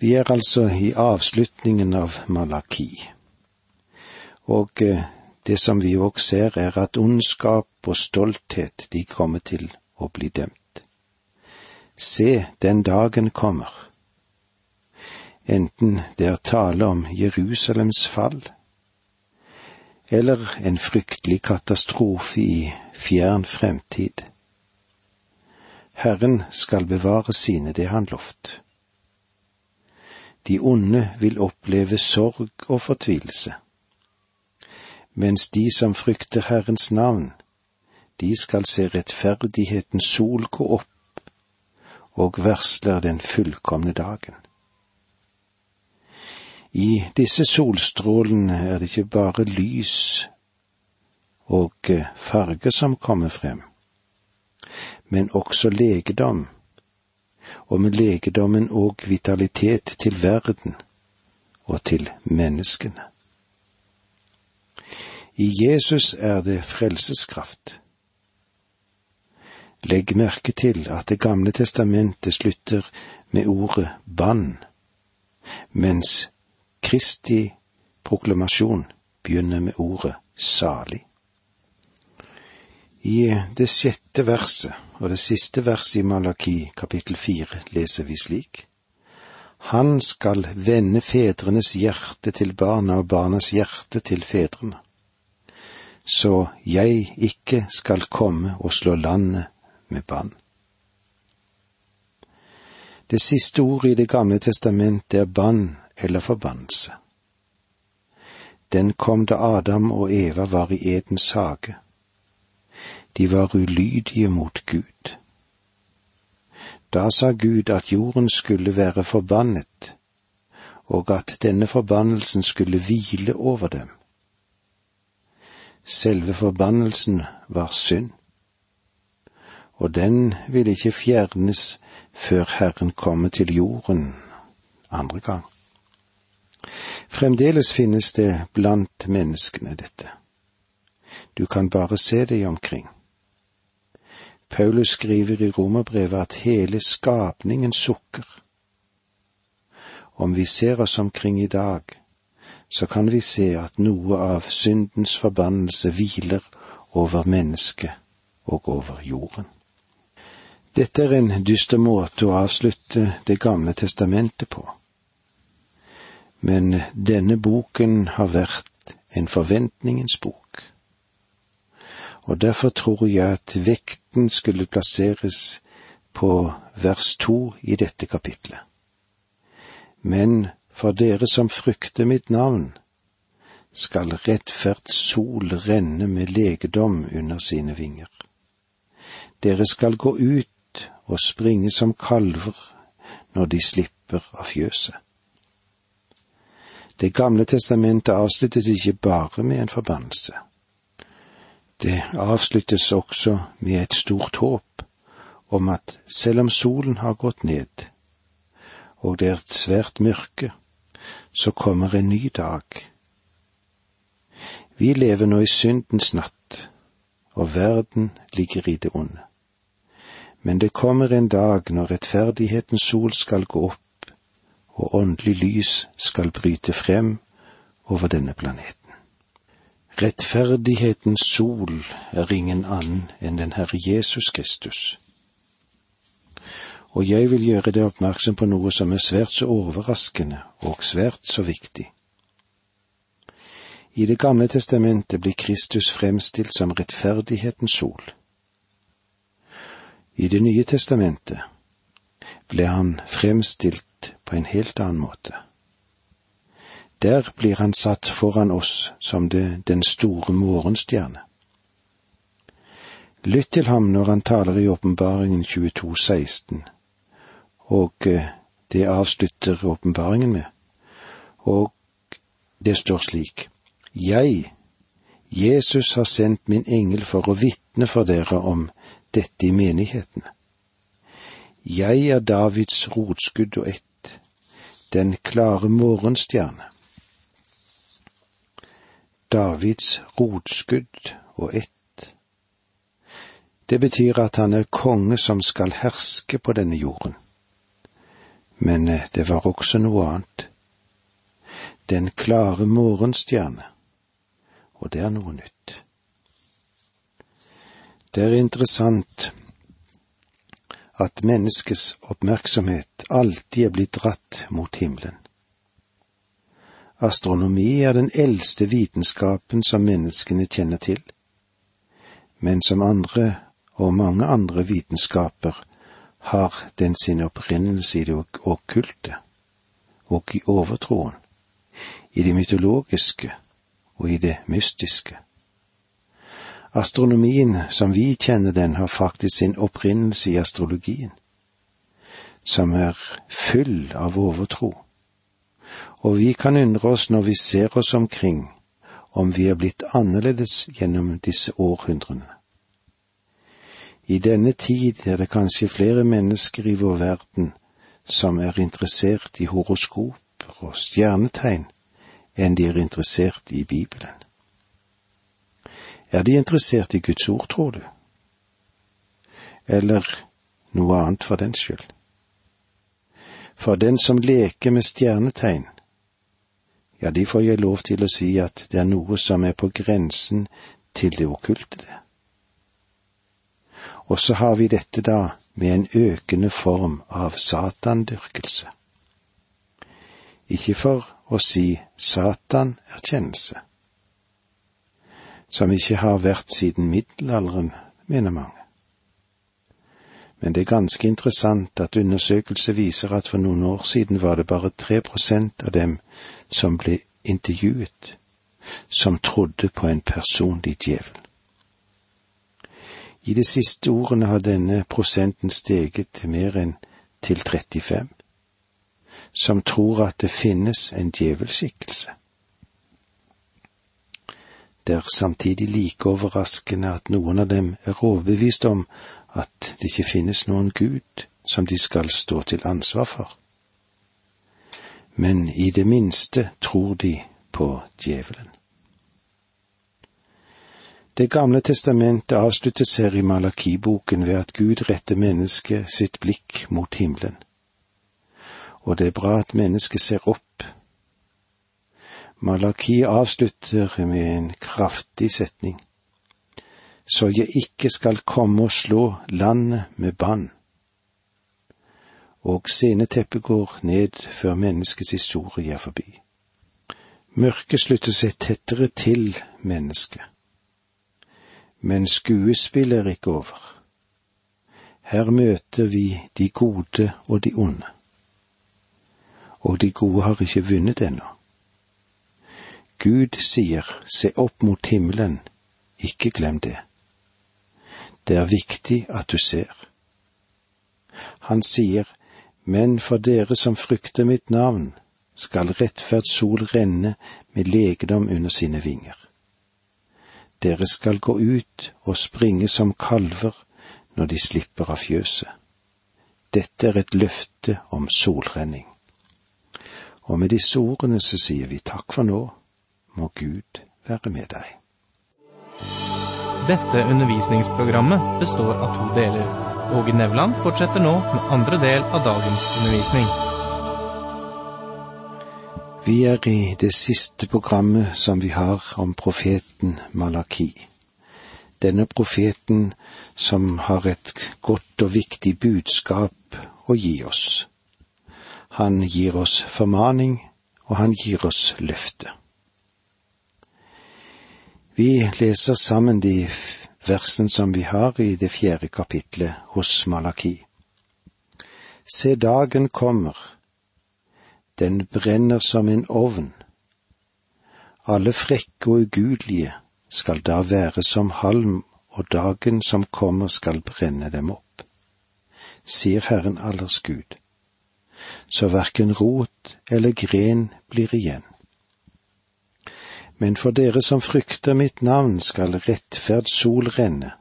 Vi er altså i avslutningen av Malaki, og eh, det som vi òg ser, er at ondskap og stolthet, de kommer til å bli dømt. Se, den dagen kommer. Enten det er tale om Jerusalems fall, eller en fryktelig katastrofe i fjern fremtid. Herren skal bevare sine, det han lovt. De onde vil oppleve sorg og fortvilelse, mens de som frykter Herrens navn, de skal se rettferdighetens sol gå opp og varsler den fullkomne dagen. I disse solstrålene er det ikke bare lys og eh, farge som kommer frem, men også legedom, og med legedommen og vitalitet til verden og til menneskene. I Jesus er det frelseskraft. Legg merke til at Det gamle testamentet slutter med ordet bann, mens Kristi proklamasjon begynner med ordet salig. I det sjette verset og det siste verset i Malaki kapittel fire leser vi slik. Han skal vende fedrenes hjerte til barna og barnas hjerte til fedrene, så jeg ikke skal komme og slå landet med bann. Det siste ordet i Det gamle testamentet er bann eller forbannelse. Den kom da Adam og Eva var i Edens hage. De var ulydige mot Gud. Da sa Gud at jorden skulle være forbannet, og at denne forbannelsen skulle hvile over dem. Selve forbannelsen var synd, og den ville ikke fjernes før Herren kommer til jorden andre gang. Fremdeles finnes det blant menneskene dette. Du kan bare se deg omkring. Paulus skriver i romerbrevet at hele skapningen sukker. Om vi ser oss omkring i dag, så kan vi se at noe av syndens forbannelse hviler over mennesket og over jorden. Dette er en dyster måte å avslutte Det gamle testamentet på men denne boken har vært en forventningens bok. Og derfor tror jeg at vekten skulle plasseres på vers to i dette kapitlet. Men for dere som frykter mitt navn, skal rettferds sol renne med legedom under sine vinger. Dere skal gå ut og springe som kalver når de slipper av fjøset. Det gamle testamentet avsluttes ikke bare med en forbannelse. Det avsluttes også med et stort håp om at selv om solen har gått ned, og det er et svært mørke, så kommer en ny dag. Vi lever nå i syndens natt, og verden ligger i det onde. Men det kommer en dag når rettferdighetens sol skal gå opp og åndelig lys skal bryte frem over denne planeten. Rettferdighetens sol er ingen annen enn den Herre Jesus Kristus. Og jeg vil gjøre deg oppmerksom på noe som er svært så overraskende og svært så viktig. I Det gamle testamentet blir Kristus fremstilt som rettferdighetens sol. I Det nye testamentet ble han fremstilt på en helt annen måte. Der blir han satt foran oss som det, den store morgenstjerne. Lytt til ham når han taler i Åpenbaringen 22,16, og eh, det avslutter åpenbaringen med, og det står slik, Jeg, Jesus har sendt min engel for å vitne for dere om dette i menighetene. Jeg er Davids rotskudd og ett den klare morgenstjerne. Davids rotskudd og ett. Det betyr at han er konge som skal herske på denne jorden. Men eh, det var også noe annet. Den klare morgenstjerne, og det er noe nytt. Det er interessant at menneskets oppmerksomhet alltid er blitt dratt mot himmelen. Astronomi er den eldste vitenskapen som menneskene kjenner til, men som andre og mange andre vitenskaper har den sin opprinnelse i det okkulte og i overtroen, i det mytologiske og i det mystiske. Astronomien som vi kjenner den, har faktisk sin opprinnelse i astrologien, som er full av overtro. Og vi kan undre oss når vi ser oss omkring, om vi er blitt annerledes gjennom disse århundrene. I denne tid er det kanskje flere mennesker i vår verden som er interessert i horoskoper og stjernetegn enn de er interessert i Bibelen. Er de interessert i Guds ord, tror du? Eller noe annet for den skyld? For den som leker med stjernetegn, ja, de får jeg lov til å si at det er noe som er på grensen til det okkulte. Og så har vi dette da med en økende form av satandyrkelse. Ikke for å si Satan-erkjennelse, som ikke har vært siden middelalderen, mener mange. Men det er ganske interessant at undersøkelser viser at for noen år siden var det bare tre prosent av dem som ble intervjuet, som trodde på en personlig djevel. I de siste ordene har denne prosenten steget til mer enn til 35, som tror at det finnes en djevelskikkelse. Det er samtidig like overraskende at noen av dem er overbevist om at det ikke finnes noen Gud som de skal stå til ansvar for. Men i det minste tror de på djevelen. Det gamle testamentet avsluttes her i Malakiboken ved at Gud retter mennesket sitt blikk mot himmelen. Og det er bra at mennesket ser opp Malaki avslutter med en kraftig setning. Så jeg ikke skal komme og slå landet med bann. Og sceneteppet går ned før menneskets historie er forbi. Mørket slutter seg tettere til mennesket. Men skuespillet er ikke over. Her møter vi de gode og de onde. Og de gode har ikke vunnet ennå. Gud sier se opp mot himmelen, ikke glem det. Det er viktig at du ser. Han sier, men for dere som frykter mitt navn, skal rettferd sol renne med legedom under sine vinger. Dere skal gå ut og springe som kalver når de slipper av fjøset. Dette er et løfte om solrenning. Og med disse ordene så sier vi takk for nå må Gud være med deg. Dette undervisningsprogrammet består av to deler. Åge Nevland fortsetter nå med andre del av dagens undervisning. Vi er i det siste programmet som vi har om profeten Malaki. Denne profeten som har et godt og viktig budskap å gi oss. Han gir oss formaning, og han gir oss løfte. Vi leser sammen de versene som vi har i det fjerde kapitlet hos Malaki. Se, dagen kommer, den brenner som en ovn. Alle frekke og ugudelige skal da være som halm, og dagen som kommer skal brenne dem opp, sier Herren allers Gud. Så verken rot eller gren blir igjen men for dere som frykter mitt navn skal rettferd sol renne,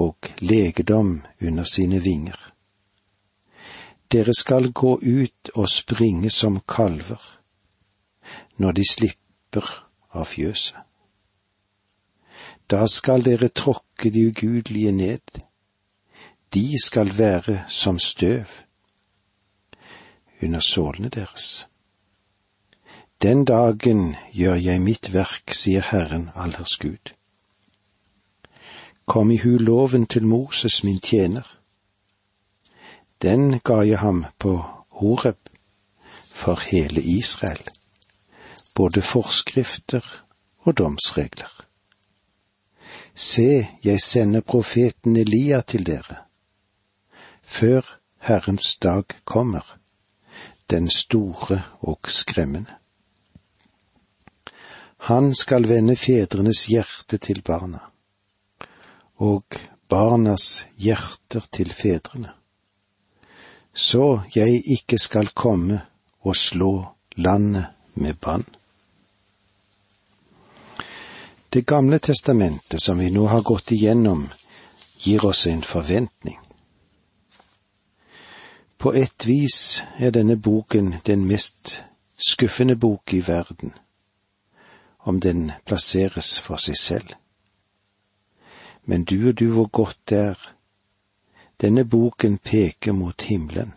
og legedom under sine vinger. Dere skal gå ut og springe som kalver, når de slipper av fjøset. Da skal dere tråkke de ugudelige ned, de skal være som støv. under sålene deres. Den dagen gjør jeg mitt verk, sier Herren allers Gud. Kom i hu loven til Moses, min tjener. Den ga jeg ham på Horeb for hele Israel, både forskrifter og domsregler. Se, jeg sender profeten Elia til dere, før Herrens dag kommer, den store og skremmende. Han skal vende fedrenes hjerte til barna, og barnas hjerter til fedrene, så jeg ikke skal komme og slå landet med bann. Det gamle testamentet som vi nå har gått igjennom, gir oss en forventning. På et vis er denne boken den mest skuffende bok i verden, om den plasseres for seg selv. Men du og du hvor godt det er. Denne boken peker mot himmelen,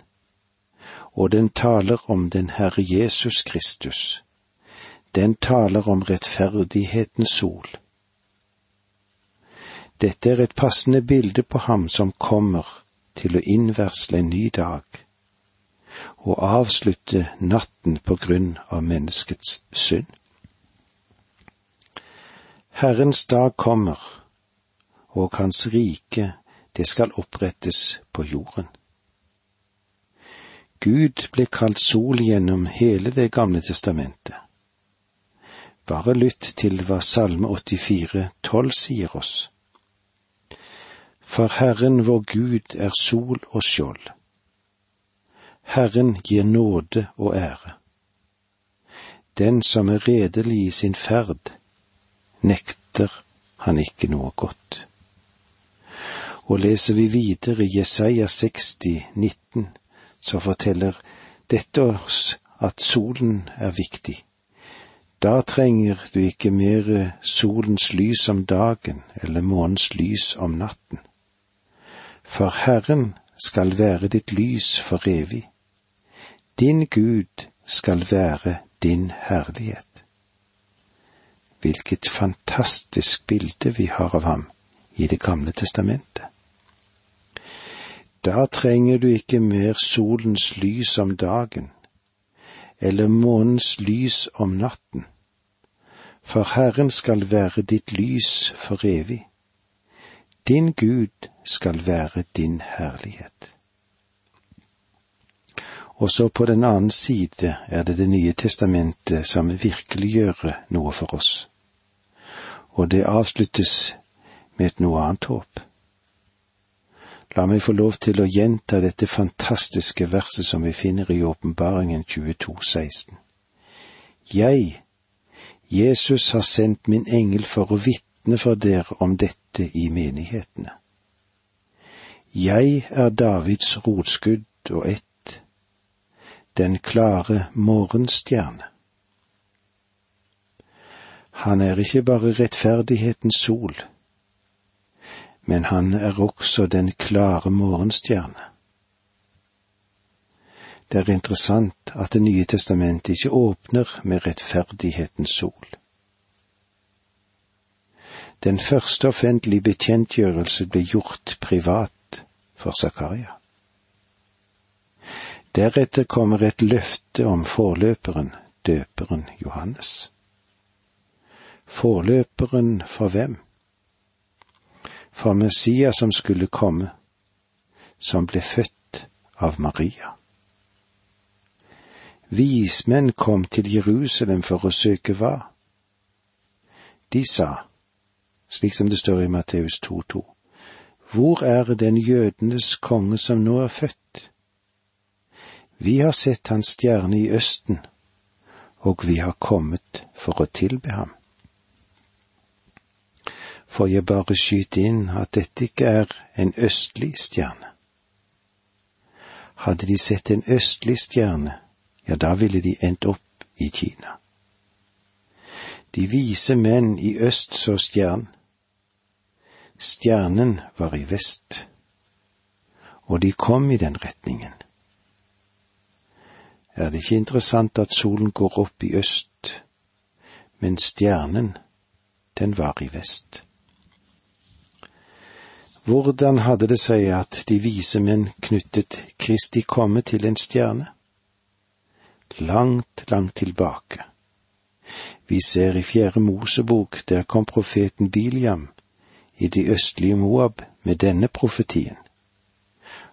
og den taler om den Herre Jesus Kristus. Den taler om rettferdighetens sol. Dette er et passende bilde på ham som kommer til å innversle en ny dag og avslutte natten på grunn av menneskets synd. Herrens dag kommer, og Hans rike, det skal opprettes på jorden. Gud ble kalt sol gjennom hele Det gamle testamentet. Bare lytt til hva Salme 84, 12 sier oss. For Herren vår Gud er sol og skjold. Herren gir nåde og ære. Den som er redelig i sin ferd, nekter han ikke noe godt. Og leser vi videre i Jesaja 60, 19, så forteller dette oss at solen er viktig. Da trenger du ikke mer solens lys om dagen eller månens lys om natten for Herren skal være ditt lys for evig. Din Gud skal være din herlighet. Hvilket fantastisk bilde vi har av ham i Det gamle testamentet. Da trenger du ikke mer solens lys om dagen, eller månens lys om natten, for Herren skal være ditt lys for evig. Din Gud skal være din herlighet. Også på den annen side er det Det nye testamentet som virkeliggjør noe for oss, og det avsluttes med et noe annet håp. La meg få lov til å gjenta dette fantastiske verset som vi finner i Åpenbaringen 22, 16. Jeg, Jesus, har sendt min engel for å vitne for dere om dette i menighetene. Jeg er Davids rotskudd og ett, den klare morgenstjerne. Han er ikke bare rettferdighetens sol, men han er også den klare morgenstjerne. Det er interessant at Det nye testamentet ikke åpner med rettferdighetens sol. Den første offentlige bekjentgjørelse ble gjort privat for Zakaria. Deretter kommer et løfte om forløperen, døperen Johannes. Forløperen for hvem? For Messias som skulle komme, som ble født av Maria. Vismenn kom til Jerusalem for å søke hva? De sa, slik som det står i Matteus 2,2. Hvor er den jødenes konge som nå er født? Vi har sett hans stjerne i Østen, og vi har kommet for å tilbe ham. Får jeg bare skyte inn at dette ikke er en østlig stjerne. Hadde de sett en østlig stjerne, ja, da ville de endt opp i Kina. De vise menn i øst så stjernen, Stjernen var i vest, og de kom i den retningen. er det ikke interessant at solen går opp i øst, men stjernen, den var i vest. Hvordan hadde det seg at de vise menn knyttet Kristi komme til en stjerne? Langt, langt tilbake. Vi ser i Fjerde Mosebok, der kom profeten Biliam i de østlige Moab med denne profetien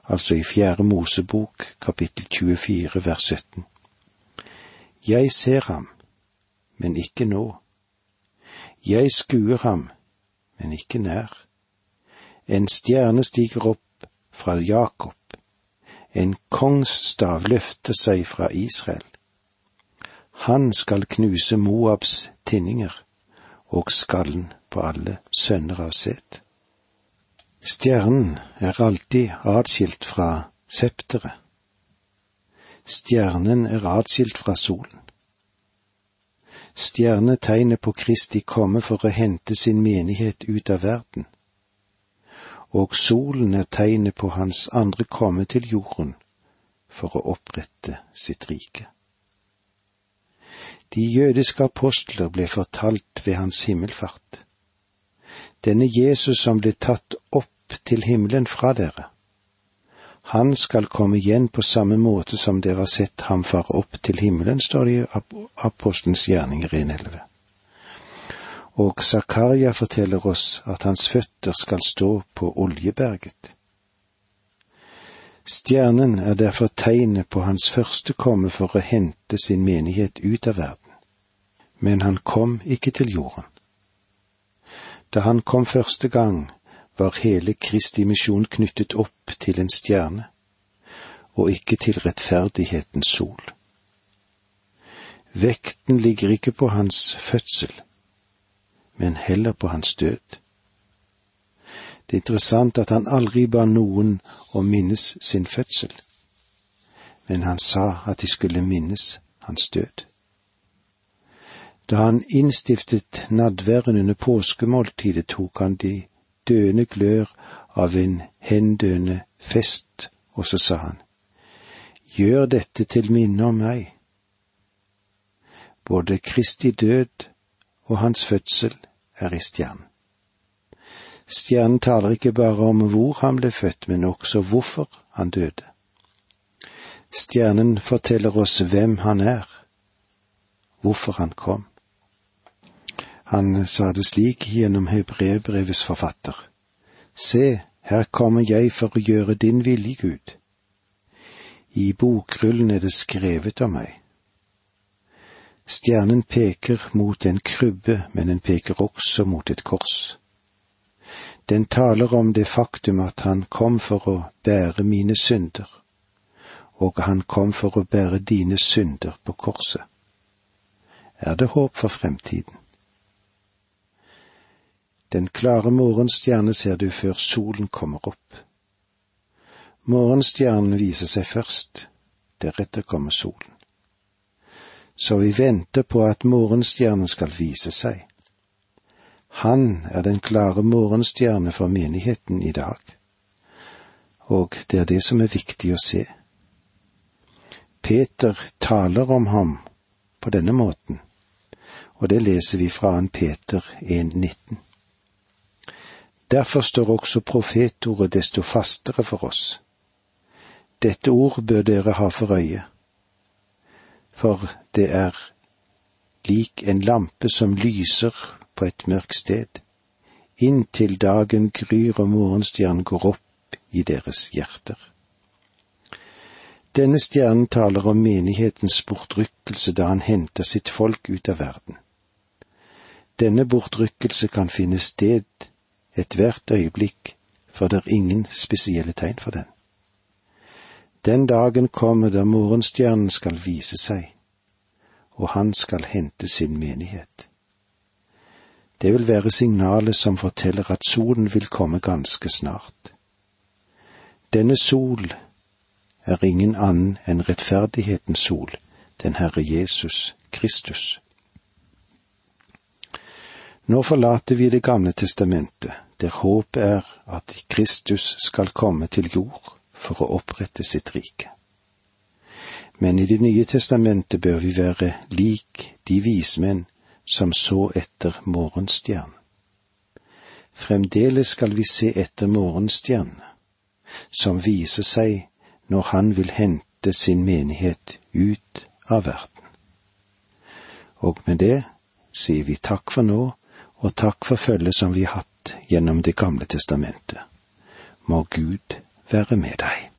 altså i Fjerde Mosebok kapittel 24 vers 17. Jeg ser ham, men ikke nå. Jeg skuer ham, men ikke nær. En stjerne stiger opp fra Jakob, en kongsstav løfter seg fra Israel. Han skal knuse Moabs tinninger og skallen på alle sønner av Set. Stjernen er alltid atskilt fra septeret. Stjernen er atskilt fra solen. Stjernetegnet på Kristi komme for å hente sin menighet ut av verden. Og solen er tegnet på hans andre komme til jorden for å opprette sitt rike. De jødiske apostler ble fortalt ved hans himmelfart. Denne Jesus som ble tatt opp til himmelen fra dere. Han skal komme igjen på samme måte som dere har sett ham fare opp til himmelen, står det i Apostelens gjerninger 1.11. Og Zakaria forteller oss at hans føtter skal stå på Oljeberget. Stjernen er derfor tegnet på hans første komme for å hente sin menighet ut av verden. Men han kom ikke til jorden. Da han kom første gang, var hele Kristi misjon knyttet opp til en stjerne, og ikke til rettferdighetens sol. Vekten ligger ikke på hans fødsel, men heller på hans død. Det er interessant at han aldri ba noen å minnes sin fødsel, men han sa at de skulle minnes hans død. Da han innstiftet nadværen under påskemåltidet, tok han de døende glør av en hendøende fest, og så sa han, Gjør dette til minne om meg. Både Kristi død og hans fødsel er i stjernen. Stjernen taler ikke bare om hvor han ble født, men også hvorfor han døde. Stjernen forteller oss hvem han er, hvorfor han kom. Han sa det slik gjennom hebreerbrevets forfatter. Se, her kommer jeg for å gjøre din vilje, Gud. I bokrullen er det skrevet om meg. Stjernen peker mot en krybbe, men den peker også mot et kors. Den taler om det faktum at han kom for å bære mine synder, og han kom for å bære dine synder på korset. Er det håp for fremtiden? Den klare morgenstjerne ser du før solen kommer opp. Morgenstjernen viser seg først, deretter kommer solen. Så vi venter på at morgenstjernen skal vise seg. Han er den klare morgenstjerne for menigheten i dag, og det er det som er viktig å se. Peter taler om ham på denne måten, og det leser vi fra en Peter 1,19. Derfor står også profetordet desto fastere for oss. Dette ord bør dere ha for øye, for det er lik en lampe som lyser på et mørkt sted, inntil dagen gryr og morgenstjernen går opp i deres hjerter. Denne stjernen taler om menighetens bortrykkelse da han henter sitt folk ut av verden. Denne bortrykkelse kan finne sted ethvert øyeblikk, for det er ingen spesielle tegn for den. Den dagen kommer da morgenstjernen skal vise seg, og han skal hente sin menighet. Det vil være signalet som forteller at solen vil komme ganske snart. Denne sol er ingen annen enn rettferdighetens sol, den Herre Jesus Kristus. Nå forlater vi Det gamle testamentet der håpet er at Kristus skal komme til jord for å opprette sitt rike. Men i Det nye testamentet bør vi være lik de vismenn som så etter morgenstjernen. Fremdeles skal vi se etter morgenstjernen, som viser seg når han vil hente sin menighet ut av verden. Og med det sier vi takk for nå, og takk for følget som vi har hatt gjennom Det gamle testamentet. Må Gud være med deg.